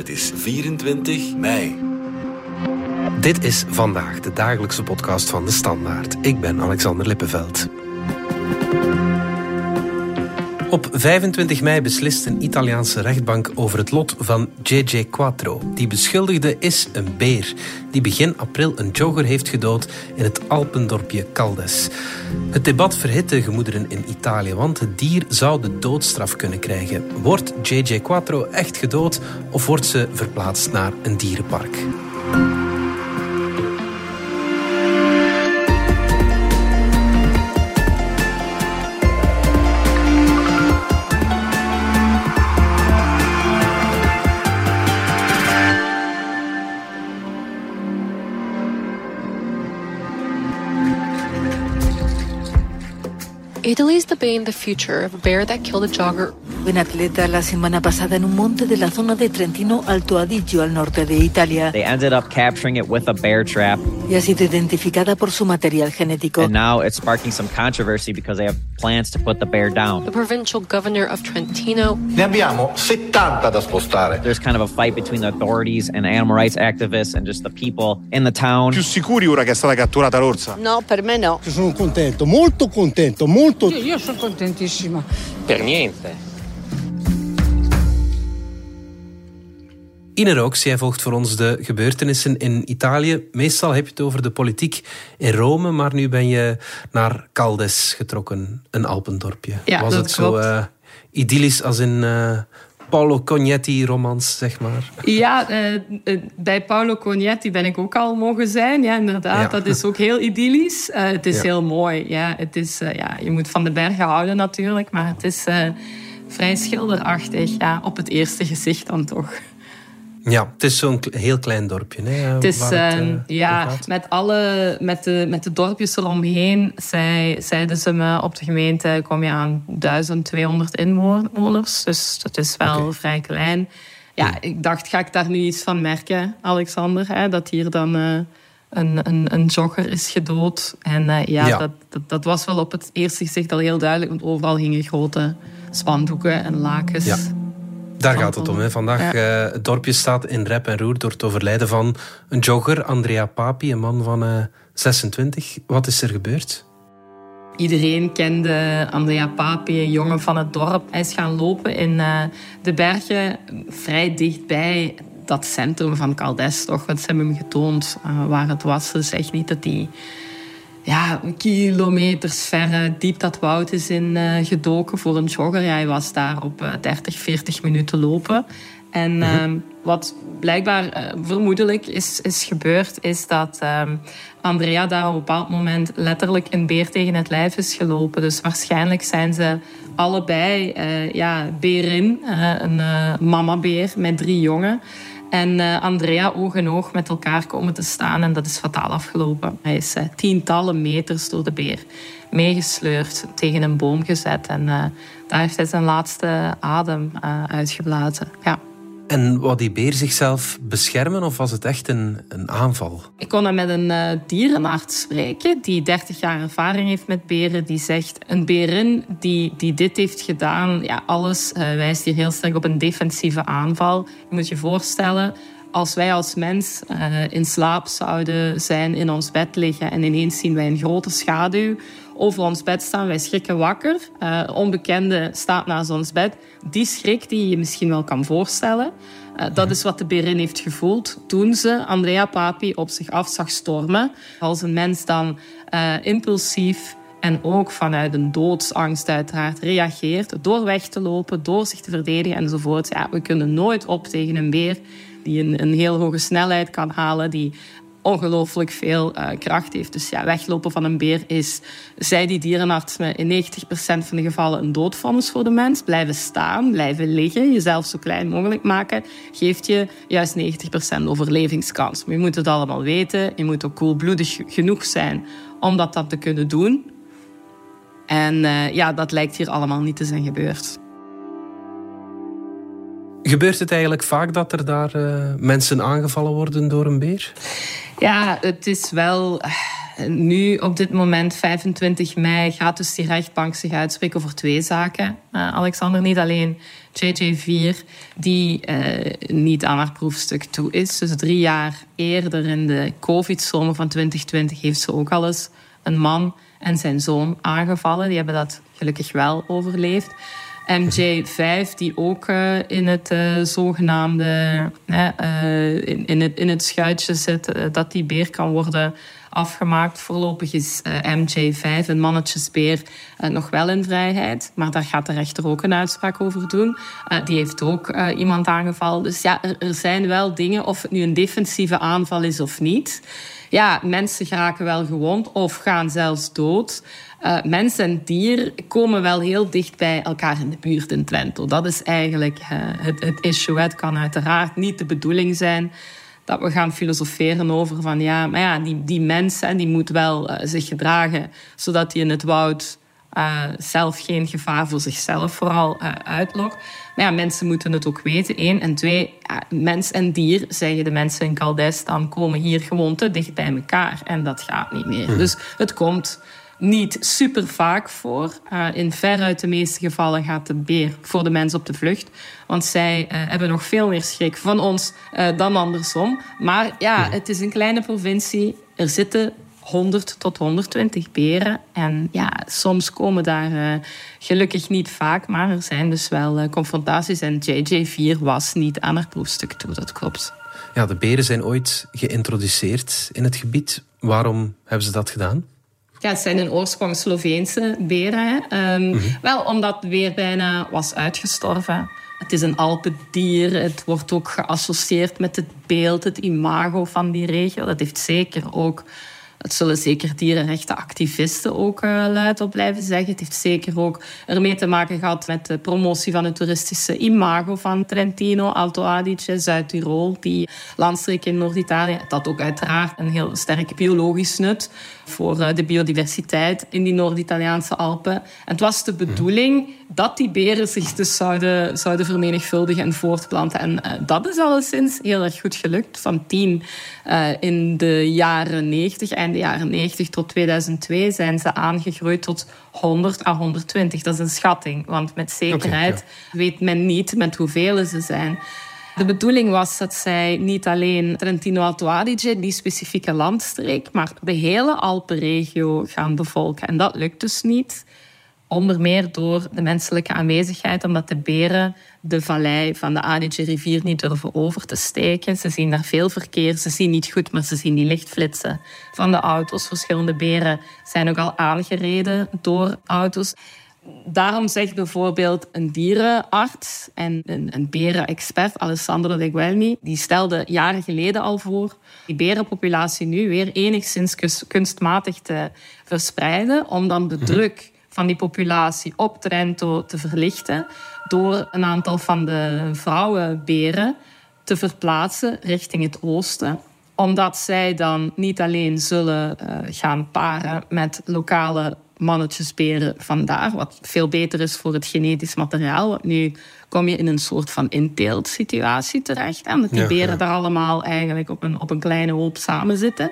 Het is 24 mei. Dit is vandaag de dagelijkse podcast van de Standaard. Ik ben Alexander Lippenveld. Op 25 mei beslist een Italiaanse rechtbank over het lot van JJ Quattro. Die beschuldigde is een beer die begin april een jogger heeft gedood in het Alpendorpje Caldes. Het debat verhit de gemoederen in Italië, want het dier zou de doodstraf kunnen krijgen. Wordt JJ Quattro echt gedood of wordt ze verplaatst naar een dierenpark? Italy is debating the future of a bear that killed a jogger Un atleta la semana pasada en un monte de la zona de Trentino, Alto Adigio, al norte de Italia. They ended up capturing it with a bear trap. Y ha sido identificada por su material genético. And now it's sparking some controversy because they have plans to put the bear down. The provincial governor of Trentino. Ne abbiamo 70 da spostare. There's kind of a fight between the authorities and animal rights activists and just the people in the town. Più sicuri ora che è stata catturata l'orsa? No, per me no. Sono contento, molto contento, molto... Io, io sono contentissima. Per niente. Ine Rooks, jij volgt voor ons de gebeurtenissen in Italië. Meestal heb je het over de politiek in Rome, maar nu ben je naar Caldes getrokken, een Alpendorpje. Ja, Was het zo uh, idyllisch als in uh, Paolo Cognetti-romans, zeg maar? Ja, uh, uh, bij Paolo Cognetti ben ik ook al mogen zijn. Ja, inderdaad. Ja. Dat is ook heel idyllisch. Het is ja. heel mooi. Ja, het is, ja, je moet van de bergen houden natuurlijk, maar het is vrij schilderachtig. Ja, op het eerste gezicht dan toch. Ja, het is zo'n heel klein dorpje. Hè, het is, het, uh, ja, met, alle, met, de, met de dorpjes eromheen zei, zeiden ze me op de gemeente kom je aan 1200 inwoners. Dus dat is wel okay. vrij klein. Ja, ja, ik dacht, ga ik daar nu iets van merken, Alexander? Hè, dat hier dan uh, een, een, een jogger is gedood. En uh, ja, ja. Dat, dat, dat, was wel op het eerste gezicht al heel duidelijk. Want overal hingen grote spandoeken en lakens. Ja. Daar gaat het om. Hè. Vandaag, ja. uh, het dorpje staat in rep en roer door het overlijden van een jogger, Andrea Papi, een man van uh, 26. Wat is er gebeurd? Iedereen kende Andrea Papi, een jongen van het dorp. Hij is gaan lopen in uh, de bergen, vrij dichtbij dat centrum van Caldes. Toch? Want ze hebben hem getoond uh, waar het was. Dus echt niet dat hij ja, kilometers ver diep dat woud is in uh, gedoken voor een jogger. Ja, hij was daar op uh, 30, 40 minuten lopen. En mm -hmm. uh, wat blijkbaar uh, vermoedelijk is, is gebeurd, is dat ehm, Andrea daar op een bepaald moment letterlijk een beer tegen het lijf is gelopen. Dus waarschijnlijk zijn ze allebei ja, berin, een mamabeer met drie jongen. En uh, Andrea oog in oog met elkaar komen te staan en dat is fataal afgelopen. Hij is uh, tientallen meters door de beer meegesleurd, tegen een boom gezet. En uh, daar heeft hij zijn laatste adem uitgeblazen. Ja. En wou die beer zichzelf beschermen of was het echt een, een aanval? Ik kon met een uh, dierenarts spreken die 30 jaar ervaring heeft met beren. Die zegt, een berin die, die dit heeft gedaan, ja, alles uh, wijst hier heel sterk op een defensieve aanval. Je moet je voorstellen, als wij als mens uh, in slaap zouden zijn, in ons bed liggen en ineens zien wij een grote schaduw over ons bed staan, wij schrikken wakker. Uh, onbekende staat naast ons bed. Die schrik die je misschien wel kan voorstellen, uh, dat is wat de berin heeft gevoeld toen ze Andrea Papi op zich af zag stormen. Als een mens dan uh, impulsief en ook vanuit een doodsangst uiteraard reageert door weg te lopen, door zich te verdedigen enzovoort. Ja, we kunnen nooit op tegen een beer die een, een heel hoge snelheid kan halen, die ongelooflijk veel uh, kracht heeft. Dus ja, weglopen van een beer is, zei die dierenarts me, in 90% van de gevallen een doodvonnis voor de mens. Blijven staan, blijven liggen, jezelf zo klein mogelijk maken, geeft je juist 90% overlevingskans. Maar je moet het allemaal weten, je moet ook koelbloedig genoeg zijn om dat te kunnen doen. En uh, ja, dat lijkt hier allemaal niet te zijn gebeurd. Gebeurt het eigenlijk vaak dat er daar uh, mensen aangevallen worden door een beer? Ja, het is wel. nu, op dit moment, 25 mei, gaat dus die rechtbank zich uitspreken over twee zaken. Uh, Alexander, niet alleen JJ4, die niet aan haar proefstuk toe is. Dus drie jaar eerder in de COVID-zomer van 2020 heeft ze ook al eens een man en zijn zoon aangevallen. Die hebben dat gelukkig wel overleefd. MJ5, die ook uh, in het uh, zogenaamde uh, in, in, het, in het schuitje zit, dat die beer kan worden afgemaakt. Voorlopig is MJ5, een mannetjesbeer, nog wel in vrijheid. Maar daar gaat de rechter ook een uitspraak over doen. die heeft ook iemand aangevallen. Dus ja, er, zijn wel dingen, of het nu een defensieve aanval is of niet. Ja, mensen geraken wel gewond of gaan zelfs dood. Mens en dier komen wel heel dicht bij elkaar in de buurt in Twente. Dat is eigenlijk het, het issue. Het kan uiteraard niet de bedoeling zijn dat we gaan filosoferen over van ja, maar ja, die, die mensen die moet wel uh, zich gedragen zodat hij in het woud zelf geen gevaar voor zichzelf vooral uitlokt. Maar ja, mensen moeten het ook weten. Eén. En twee, mens en dier, zeggen de mensen in Caldes, dan komen hier gewoon te dicht bij elkaar. En dat gaat niet meer. Dus het komt niet super vaak voor. Uh, in veruit de meeste gevallen gaat de beer voor de mens op de vlucht. Want zij uh, hebben nog veel meer schrik van ons uh, dan andersom. Maar ja, het is een kleine provincie. Er zitten 100 tot 120 beren. En ja, soms komen daar gelukkig niet vaak, maar er zijn dus wel confrontaties. En JJ4 was niet aan haar proefstuk toe, dat klopt. Ja, de beren zijn ooit geïntroduceerd in het gebied. Waarom hebben ze dat gedaan? Ja, het zijn in oorsprong Sloveense beren. Um, mm-hmm. Wel omdat het weer bijna was uitgestorven. Het is een alpendier. Het wordt ook geassocieerd met het beeld, het imago van die regio. Dat heeft zeker ook het zullen zeker dierenrechtenactivisten ook uh, luid op blijven zeggen. Het heeft zeker ook ermee te maken gehad met de promotie van het toeristische imago van Trentino, Alto Adige, Zuid-Tirol, die landstreek in Noord-Italië. Dat ook uiteraard een heel sterk biologisch nut voor uh, de biodiversiteit in die Noord-Italiaanse Alpen. En het was de bedoeling dat die beren zich dus zouden, zouden vermenigvuldigen en voortplanten. En uh, dat is alleszins heel erg goed gelukt. Van tien in de jaren 90, einde jaren 90 tot 2002, zijn ze aangegroeid tot 100 à 120. Dat is een schatting, want met zekerheid okay, ja. weet men niet met hoeveel ze zijn. De bedoeling was dat zij niet alleen Trentino Alto Adige, die specifieke landstreek, maar de hele Alpenregio gaan bevolken. En dat lukt dus niet. Onder meer door de menselijke aanwezigheid, omdat de beren de vallei van de Adige-rivier niet durven over te steken. Ze zien daar veel verkeer, ze zien niet goed, maar ze zien die lichtflitsen van de auto's. Verschillende beren zijn ook al aangereden door auto's. Daarom zegt bijvoorbeeld een dierenarts en een, een berenexpert, Alessandro De Guelmi, die stelde jaren geleden al voor die berenpopulatie nu weer enigszins kunstmatig te verspreiden, om dan de mhm. druk van die populatie op Trento te verlichten door een aantal van de vrouwenberen te verplaatsen richting het oosten omdat zij dan niet alleen zullen uh, gaan paren met lokale mannetjesberen vandaar, wat veel beter is voor het genetisch materiaal. Want nu kom je in een soort van inteeltsituatie terecht. En dat die beren daar allemaal eigenlijk op een, op een kleine hoop samen zitten.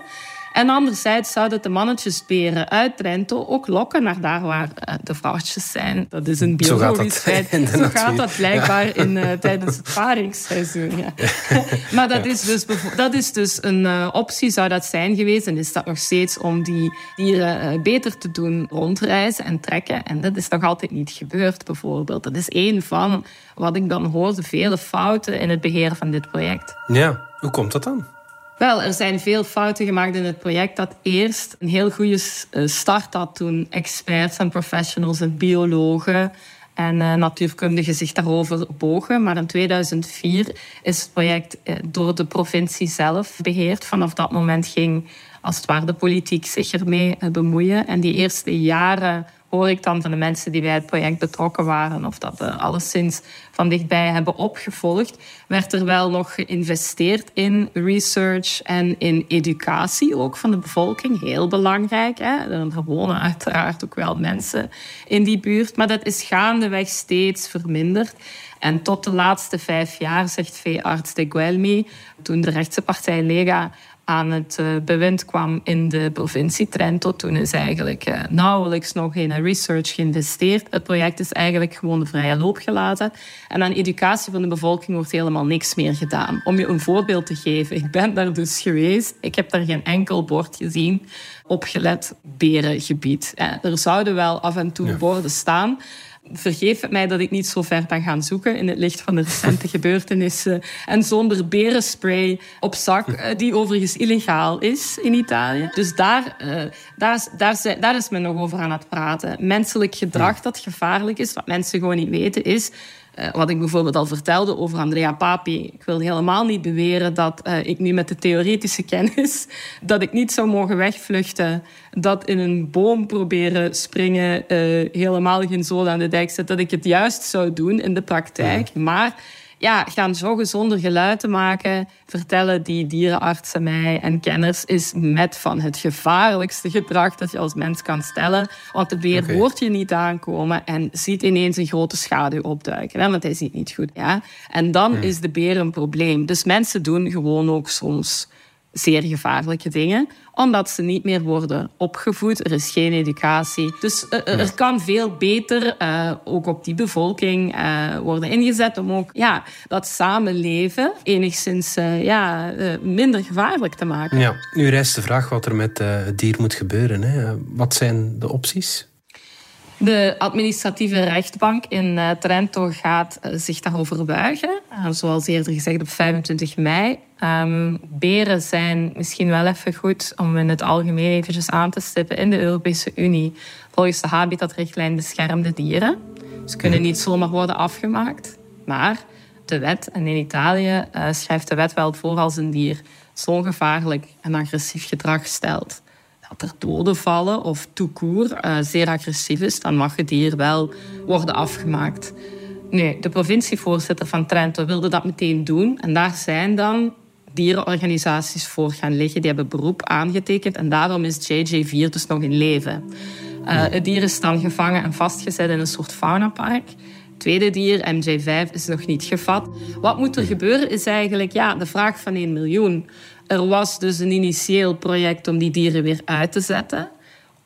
En anderzijds zouden de mannetjesberen uit Trento ook lokken naar daar waar uh, de vrouwtjes zijn. Dat is een biologisch feit. Zo gaat dat blijkbaar in, uh, tijdens het paringsseizoen. Ja. maar dat is, dus, dat is dus een uh, optie, zou dat zijn geweest. En is dat nog steeds om die dieren beter te doen rondreizen en trekken. En dat is nog altijd niet gebeurd, bijvoorbeeld. Dat is één van wat ik dan hoor, de vele fouten in het beheer van dit project. Ja, hoe komt dat dan? Wel, er zijn veel fouten gemaakt in het project dat eerst een heel goede eh, start had toen experts en professionals en biologen en uh, natuurkundigen zich daarover bogen. Maar in 2004 is het project uh, door de provincie zelf beheerd. Vanaf dat moment ging als het ware de politiek zich ermee bemoeien. En die eerste jaren hoor ik dan van de mensen die bij het project betrokken waren of dat uh, alleszins van dichtbij hebben opgevolgd, werd er wel nog geïnvesteerd in research en in educatie ook van de bevolking. Heel belangrijk. Hè? Er wonen uiteraard ook wel mensen in die buurt, maar dat is gaandeweg steeds verminderd. En tot de laatste vijf jaar, zegt veearts de Guelmi, toen de rechtse partij Lega aan het uh, bewind kwam in de provincie Trento, toen is eigenlijk uh, nauwelijks nog in research geïnvesteerd. Het project is eigenlijk gewoon de vrije loop gelaten. En aan educatie van de bevolking wordt helemaal niks meer gedaan. Om je een voorbeeld te geven, ik ben daar dus geweest. Ik heb daar geen enkel bord gezien opgelet berengebied. Er zouden wel af en toe borden staan vergeef het mij dat ik niet zo ver ben gaan zoeken in het licht van de recente gebeurtenissen. En zonder berenspray op zak, eh, die overigens illegaal is in Italië. Dus daar, uh, daar, is, daar, daar is men nog over aan het praten. Menselijk gedrag dat gevaarlijk is, wat mensen gewoon niet weten, is eh, wat ik bijvoorbeeld al vertelde over Andrea Papi. Ik wil helemaal niet beweren dat uh, ik nu met de theoretische kennis... dat ik niet zou mogen wegvluchten, dat in een boom proberen springen... Uh, helemaal geen zool aan de dijk zet, dat ik het juist zou doen in de praktijk. Maar ja, gaan zo zonder geluid te maken, vertellen die dierenartsen mij en kenners, is met van het gevaarlijkste gedrag dat je als mens kan stellen. Want de beer okay. hoort je niet aankomen en ziet ineens een grote schaduw opduiken. Hè, want hij ziet niet goed. Ja? En dan hmm. is de beer een probleem. Dus mensen doen gewoon ook soms zeer gevaarlijke dingen, omdat ze niet meer worden opgevoed. Er is geen educatie. Dus uh, er kan veel beter, uh, ook op die bevolking, uh, worden ingezet om ook ja, dat samenleven enigszins ja, minder gevaarlijk te maken. Ja, nu rijst de vraag wat er met het dier moet gebeuren. Hè. Wat zijn de opties? De administratieve rechtbank in Trento gaat zich daarover buigen. zoals eerder gezegd op 25 mei. Um, beren zijn misschien wel even goed om in het algemeen eventjes aan te stippen. In de Europese Unie, volgens de habitatrichtlijn beschermde dieren. Ze kunnen niet zomaar worden afgemaakt. Maar de wet, en in Italië schrijft de wet wel voor als een dier zo gevaarlijk en agressief gedrag stelt dat er doden vallen of toekoer uh, zeer agressief is, dan mag het dier wel worden afgemaakt. Nee, de provincievoorzitter van Trento wilde dat meteen doen. En daar zijn dan dierenorganisaties voor gaan liggen. Die hebben beroep aangetekend en daarom is JJ4 dus nog in leven. Uh, het dier is dan gevangen en vastgezet in een soort faunapark. Het tweede dier, MJ5, is nog niet gevat. Wat moet er gebeuren is eigenlijk ja, de vraag van 1 miljoen. Er was dus een initieel project om die dieren weer uit te zetten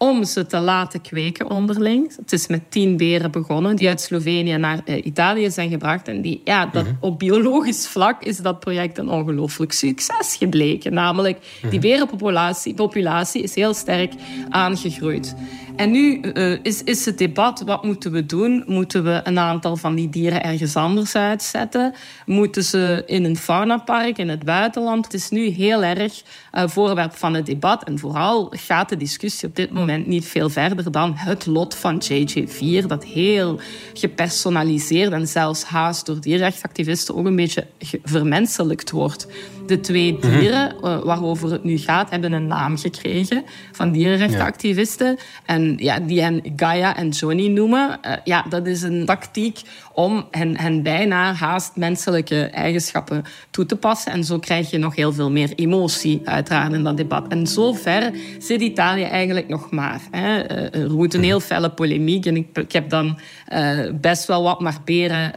om ze te laten kweken onderling. Het is met tien beren begonnen die uit Slovenië naar uh, Italië zijn gebracht. En die, ja, dat, mm op biologisch vlak is dat project een ongelooflijk succes gebleken. Namelijk, die mhm. berenpopulatie populatie is heel sterk aangegroeid. En nu uh, is, is het debat, wat moeten we doen? Moeten we een aantal van die dieren ergens anders uitzetten? Moeten ze in een faunapark in het buitenland? Het is nu heel erg uh, voorwerp van het debat. En vooral gaat de discussie op dit moment niet veel verder dan het lot van JJ4, dat heel gepersonaliseerd en zelfs haast door dierrechtactivisten ook een beetje vermenselijkt wordt. De twee mhm. dieren uh, waarover het nu gaat, hebben een naam gekregen van dierenrechtenactivisten. En ja, die hen Gaia en Johnny noemen. Uh, ja, dat is een tactiek om hen, hen bijna haast menselijke eigenschappen toe te passen. En zo krijg je nog heel veel meer emotie, uiteraard, in dat debat. En zover zit Italië eigenlijk nog maar. Hè. Er moet een heel felle polemiek. En ik, ik heb dan uh, best wel wat maar beren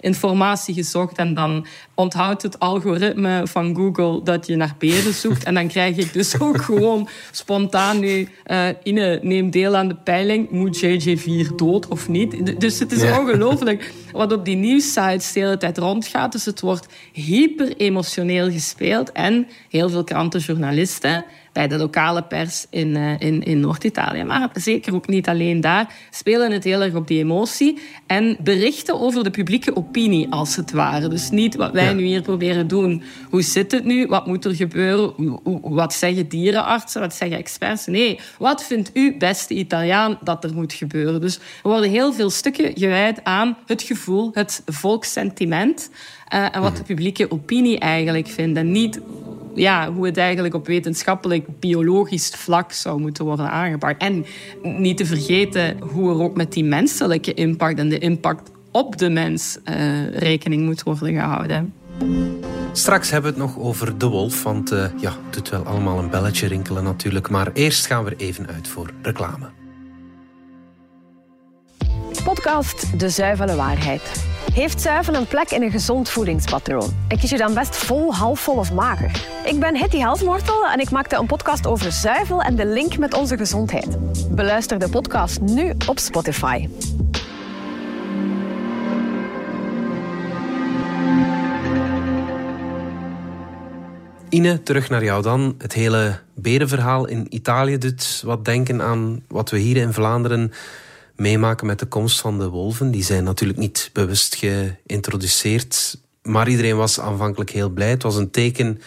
informatie gezocht. En dan onthoudt het algoritme van Google dat je naar beren zoekt. En dan krijg ik dus ook gewoon spontaan nu... Uh, Ine, neem deel aan de peiling. Moet JJ4 dood of niet? Dus het is ongelooflijk wat op die nieuwssites de hele tijd rondgaat. Dus het wordt hyper emotioneel gespeeld. En heel veel krantenjournalisten bij de lokale pers in, uh, in, in Noord-Italië. Maar zeker ook niet alleen daar. Spelen het heel erg op die emotie. En berichten over de publieke opinie, als het ware. Dus niet wat wij nu hier proberen doen. Hoe zit het nu? Wat moet er gebeuren? Wat zeggen dierenartsen? Wat zeggen experts? Nee, wat vindt u, beste Italiaan, dat er moet gebeuren? Dus er worden heel veel stukken gewijd aan het gevoel, het volkssentiment. Uh, en wat de publieke opinie eigenlijk vindt. En niet ja, hoe het eigenlijk op wetenschappelijk, biologisch vlak zou moeten worden aangepakt. En niet te vergeten hoe er ook met die menselijke impact en de impact op de mens uh, rekening moet worden gehouden. Straks hebben we het nog over de wolf, want uh, ja, het doet wel allemaal een belletje rinkelen natuurlijk. Maar eerst gaan we er even uit voor reclame. Podcast De Zuivele Waarheid. Heeft zuivel een plek in een gezond voedingspatroon? En kies je dan best vol, halfvol of mager? Ik ben Hetty Helsmortel en ik maakte een podcast over zuivel en de link met onze gezondheid. Beluister de podcast nu op Spotify. Ine, terug naar jou dan. Het hele berenverhaal in Italië doet wat denken aan wat we hier in Vlaanderen meemaken met de komst van de wolven. Die zijn natuurlijk niet bewust geïntroduceerd, maar iedereen was aanvankelijk heel blij. Het was een teken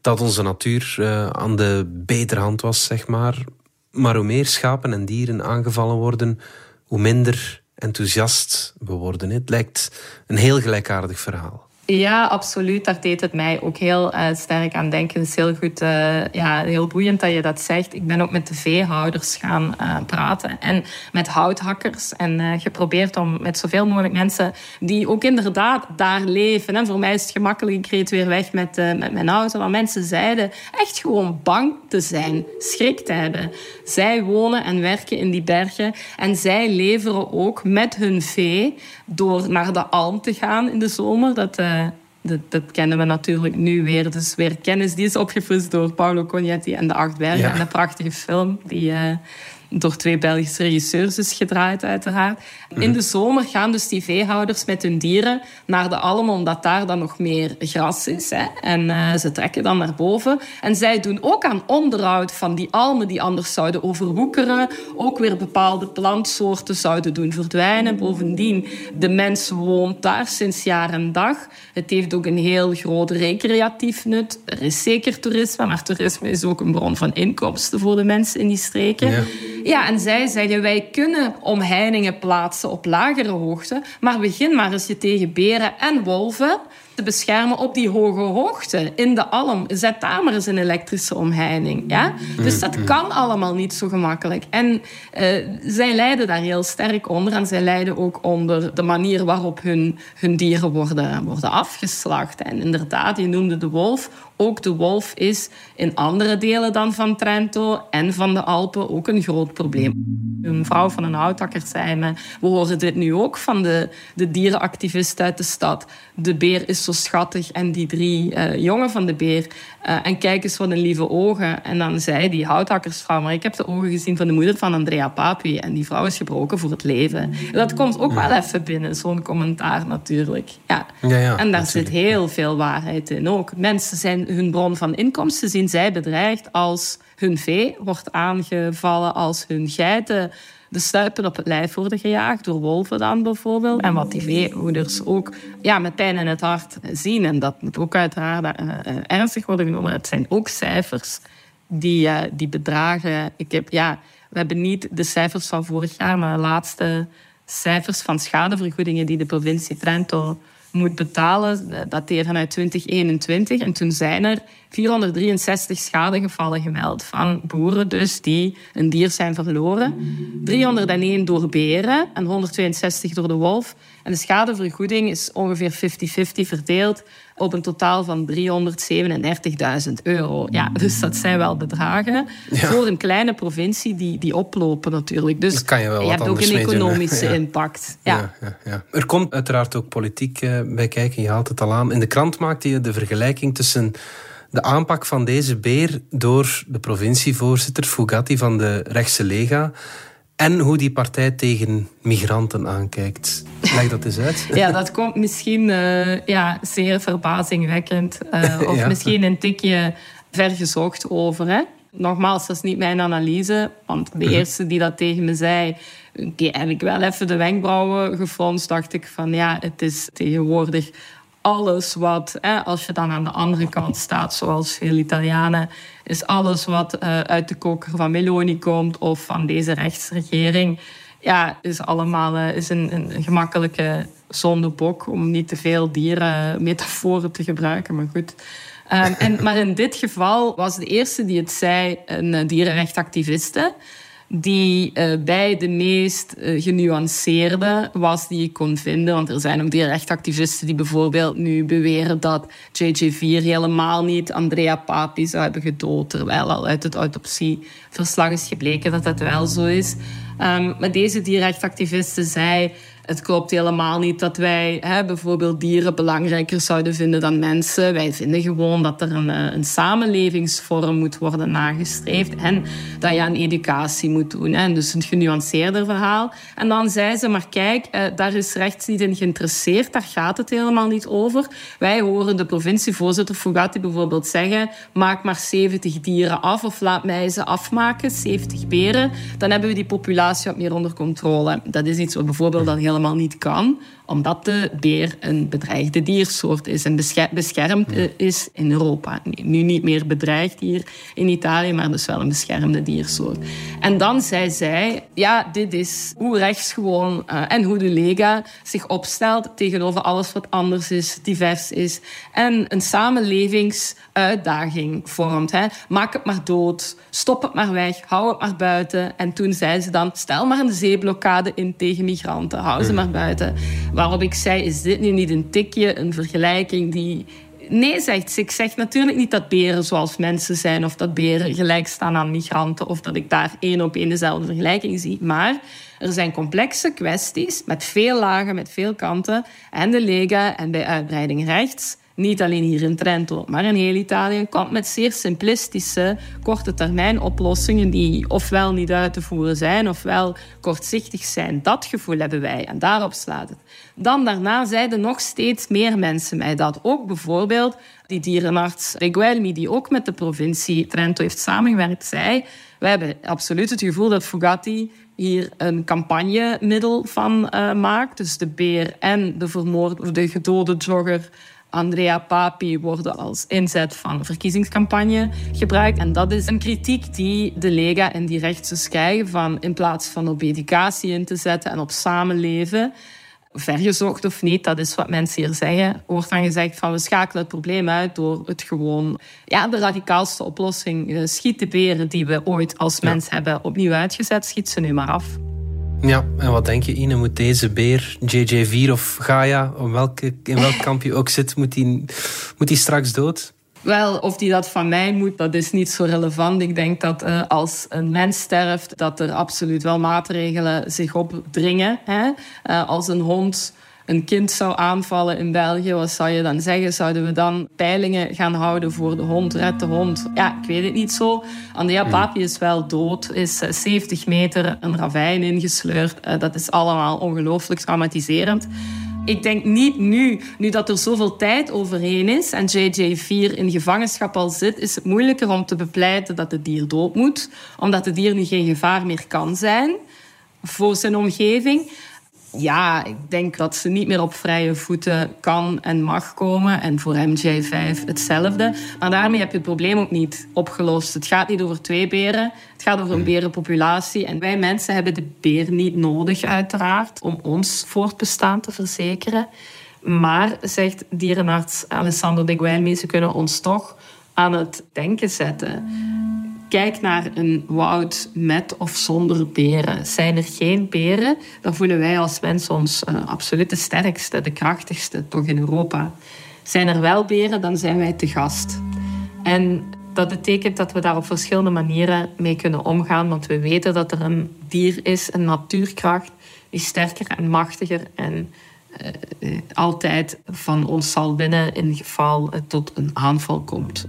dat onze natuur uh, aan de betere hand was, zeg maar. Maar hoe meer schapen en dieren aangevallen worden, hoe minder enthousiast we worden. Het lijkt een heel gelijkaardig verhaal. Ja, absoluut. Daar deed het mij ook heel uh, sterk aan denken. Het is heel goed, uh, ja, heel boeiend dat je dat zegt. Ik ben ook met de veehouders gaan uh, praten en met houthakkers. En geprobeerd om met zoveel mogelijk mensen die ook inderdaad daar leven. En voor mij is het gemakkelijk, ik reed weer weg met, met mijn auto. Maar mensen zeiden echt gewoon bang te zijn, schrik te hebben. Zij wonen en werken in die bergen en zij leveren ook met hun vee door naar de Alm te gaan in de zomer. Dat, dat, dat, kennen we natuurlijk nu weer. Dus weer kennis die is opgefrist door Paolo Cognetti en de Acht Bergen. Ja. En een prachtige film die... Door twee Belgische regisseurs is gedraaid, uiteraard. In de zomer gaan dus die veehouders met hun dieren naar de alm, omdat daar dan nog meer gras is. Hè. En uh, ze trekken dan naar boven. En zij doen ook aan onderhoud van die almen die anders zouden overwoekeren. Ook weer bepaalde plantsoorten zouden doen verdwijnen. Bovendien, de mens woont daar sinds jaar en dag. Het heeft ook een heel groot recreatief nut. Er is zeker toerisme, maar toerisme is ook een bron van inkomsten voor de mensen in die streken. Ja. Ja, en zij zeggen, wij kunnen omheiningen plaatsen op lagere hoogte, maar begin maar eens je tegen beren en wolven te beschermen op die hoge hoogte, in de alm. Zet daar maar eens een elektrische omheining. Ja? Dus dat mm-hmm. kan allemaal niet zo gemakkelijk. En uh, zij lijden daar heel sterk onder. En zij lijden ook onder de manier waarop hun, hun dieren worden, worden afgeslacht. En inderdaad, je noemde de wolf. Ook de wolf is in andere delen dan van Trento en van de Alpen ook een groot probleem. Een vrouw van een houtakker zei me, we horen dit nu ook van de, de dierenactivisten uit de stad. De beer is zo schattig en die drie uh, jongen van de beer. Uh, en kijk eens wat een lieve ogen. En dan zei die houthakkersvrouw, maar ik heb de ogen gezien van de moeder van Andrea Papi. En die vrouw is gebroken voor het leven. Dat komt ook wel even binnen, zo'n commentaar natuurlijk. Ja. ja, ja en daar zit heel veel waarheid in ook. Mensen zijn hun bron van inkomsten, zien zij bedreigd als hun vee wordt aangevallen, als hun geiten de stuipen op het lijf worden gejaagd, door wolven dan bijvoorbeeld. En wat die veehoeders ook ja, met pijn in het hart zien. En dat moet ook uiteraard uh, ernstig worden genomen. Het zijn ook cijfers die, uh, die bedragen. Ik heb, ja, we hebben niet de cijfers van vorig jaar, maar de laatste cijfers van schadevergoedingen die de provincie Trento moet betalen, eh, dateren uit 2021. En toen zijn er 463 schadegevallen gemeld van boeren dus die een dier zijn verloren. 301 door beren en 162 door de wolf. En de schadevergoeding is ongeveer 50-50 verdeeld op een totaal van 337.000 euro. Ja, dus dat zijn wel bedragen voor een kleine provincie die, die oplopen natuurlijk. Dus kan je, wel je hebt ook een economische impact. Ja. Ja, ja. Er komt uiteraard ook politiek eh, bij kijken, je haalt het al aan. In de krant maakte je de vergelijking tussen de aanpak van deze beer door de provincievoorzitter Fugatti van de rechtse Lega en hoe die partij tegen migranten aankijkt. Leg dat eens uit. Ja, dat komt misschien uh, ja, zeer verbazingwekkend. Uh, of misschien een tikje vergezocht over. Hè? Nogmaals, dat is niet mijn analyse. Want de mhm. eerste die dat tegen me zei... die heb ik wel even de wenkbrauwen gefronst. Dacht ik van, ja, het is tegenwoordig alles wat, als je dan aan de andere kant staat, zoals veel Italianen, is alles wat uh, uit de koker van Meloni komt of van deze rechtsregering, ja, is allemaal uh, is een, een gemakkelijke zondebok om niet te veel dierenmetaforen te gebruiken, maar goed. Um, en, maar in dit geval was de eerste die het zei een dierenrechtactiviste die uh, bij de meest uh, genuanceerde was die ik kon vinden. Want er zijn ook dierrechtactivisten die bijvoorbeeld nu beweren dat JJ4 helemaal niet Andrea Papi zou hebben gedood. Terwijl al uit het autopsieverslag is gebleken dat dat wel zo is. Um, maar deze dierrechtactiviste zei Het klopt helemaal niet dat wij hè, bijvoorbeeld dieren belangrijker zouden vinden dan mensen. Wij vinden gewoon dat er een, eh, een samenlevingsvorm moet worden nagestreefd en dat je aan educatie moet doen. Hè. Dus een genuanceerder verhaal. En dan zei ze, maar kijk, eh, daar is rechts niet in geïnteresseerd. Daar gaat het helemaal niet over. Wij horen de provincievoorzitter Fugatti bijvoorbeeld zeggen, maak maar 70 dieren af of laat mij ze afmaken, 70 beren. Dan hebben we die populatie wat meer onder controle. Dat is iets wat bijvoorbeeld dan helemaal niet kan omdat de beer een bedreigde diersoort is en beschermd eh, is in Europa. Nu niet meer bedreigd hier in Italië, maar dus wel een beschermde diersoort. En dan zei zij, ja, dit is hoe rechts gewoon uh, en hoe de Lega zich opstelt tegenover alles wat anders is, divers is en een samenlevingsuitdaging vormt. Hè. Maak het maar dood, stop het maar weg, hou het maar buiten. En toen zei ze dan, stel maar een zeeblokkade in tegen migranten, hou ze maar buiten. Waarop ik zei, is dit nu niet een tikje, een vergelijking die... Nee, zegt ze. Ik zeg natuurlijk niet dat beren zoals mensen zijn... of dat beren gelijk staan aan migranten... of dat ik daar één op één dezelfde vergelijking zie. Maar er zijn complexe kwesties met veel lagen, met veel kanten. En de Lega en bij uitbreiding rechts niet alleen hier in Trento, maar in heel Italië, komt met zeer simplistische, korte termijn oplossingen die ofwel niet uit te voeren zijn, ofwel kortzichtig zijn. Dat gevoel hebben wij en daarop slaat het. Dan daarna zeiden nog steeds meer mensen mij dat. Ook bijvoorbeeld die dierenarts Reguelmi, die ook met de provincie Trento heeft samengewerkt, zei... Wij hebben absoluut het gevoel dat Fugatti hier een campagnemiddel van uh, maakt. Dus de beer en de vermoorde, de gedode jogger Andrea Papi worden als inzet van verkiezingscampagne gebruikt. En dat is een kritiek die de Lega en die rechtse krijgen van in plaats van op educatie in te zetten en op samenleven, vergezocht of niet, dat is wat mensen hier zeggen, wordt dan gezegd van we schakelen het probleem uit door het gewoon, ja, de radicaalste oplossing, eh, schiet de beren die we ooit als mens hebben opnieuw uitgezet, schiet ze nu maar af. Ja, en wat denk je, Ine? Moet deze beer, JJ4 of Gaia, in welke, in welk kamp je ook zit, moet die, moet die straks dood? Wel, of die dat van mij moet, dat is niet zo relevant. Ik denk dat uh, als een mens sterft, dat er absoluut wel maatregelen zich opdringen. Hè? Uh, als een hond een kind zou aanvallen in België, wat zou je dan zeggen? Zouden we dan peilingen gaan houden voor de hond? Red de hond? Ja, ik weet het niet zo. Andrea. Papi is wel dood, is 70 meter een ravijn ingesleurd. Uh, dat is allemaal ongelooflijk traumatiserend. Ik denk niet nu, nu dat er zoveel tijd overheen is en JJ4 in gevangenschap al zit, is het moeilijker om te bepleiten dat het dier dood moet, omdat het dier nu geen gevaar meer kan zijn voor zijn omgeving ja, ik denk dat ze niet meer op vrije voeten kan en mag komen. En voor MJ5 hetzelfde. Maar daarmee heb je het probleem ook niet opgelost. Het gaat niet over twee beren. Het gaat over een berenpopulatie. En wij mensen hebben de beer niet nodig, uiteraard, om ons voortbestaan te verzekeren. Maar, zegt dierenarts Alessandro de Guelmi, ze kunnen ons toch aan het denken zetten. Kijk naar een woud met of zonder beren. Zijn er geen beren, dan voelen wij als mens ons uh, absoluut de sterkste, de krachtigste, toch in Europa. Zijn er wel beren, dan zijn wij te gast. En dat betekent dat we daar op verschillende manieren mee kunnen omgaan, want we weten dat er een dier is, een natuurkracht, die sterker en machtiger en uh, altijd van ons zal winnen in geval het tot een aanval komt.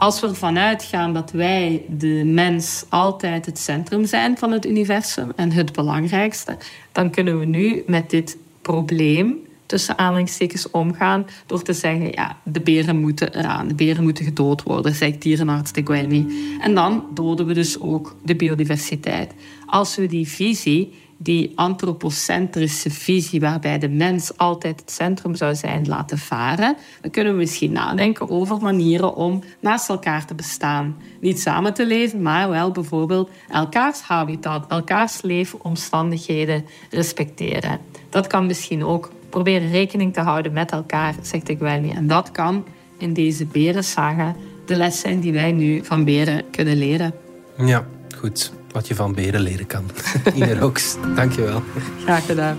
Als we ervan uitgaan dat wij, de mens, altijd het centrum zijn van het universum en het belangrijkste, dan kunnen we nu met dit probleem tussen aanhalingstekens omgaan door te zeggen, ja, de beren moeten eraan, de beren moeten gedood worden, zegt dierenarts de Guelmi. En dan doden we dus ook de biodiversiteit. Als we die visie die antropocentrische visie waarbij de mens altijd het centrum zou zijn laten varen, dan kunnen we misschien nadenken over manieren om naast elkaar te bestaan. Niet samen te leven, maar wel bijvoorbeeld elkaars habitat, elkaars leefomstandigheden respecteren. Dat kan misschien ook proberen rekening te houden met elkaar, zegt de Guelmi. En dat kan in deze berensaga de les zijn die wij nu van beren kunnen leren. Ja, goed wat je van beren leren kan. Ine Rooks, dankjewel. Graag gedaan.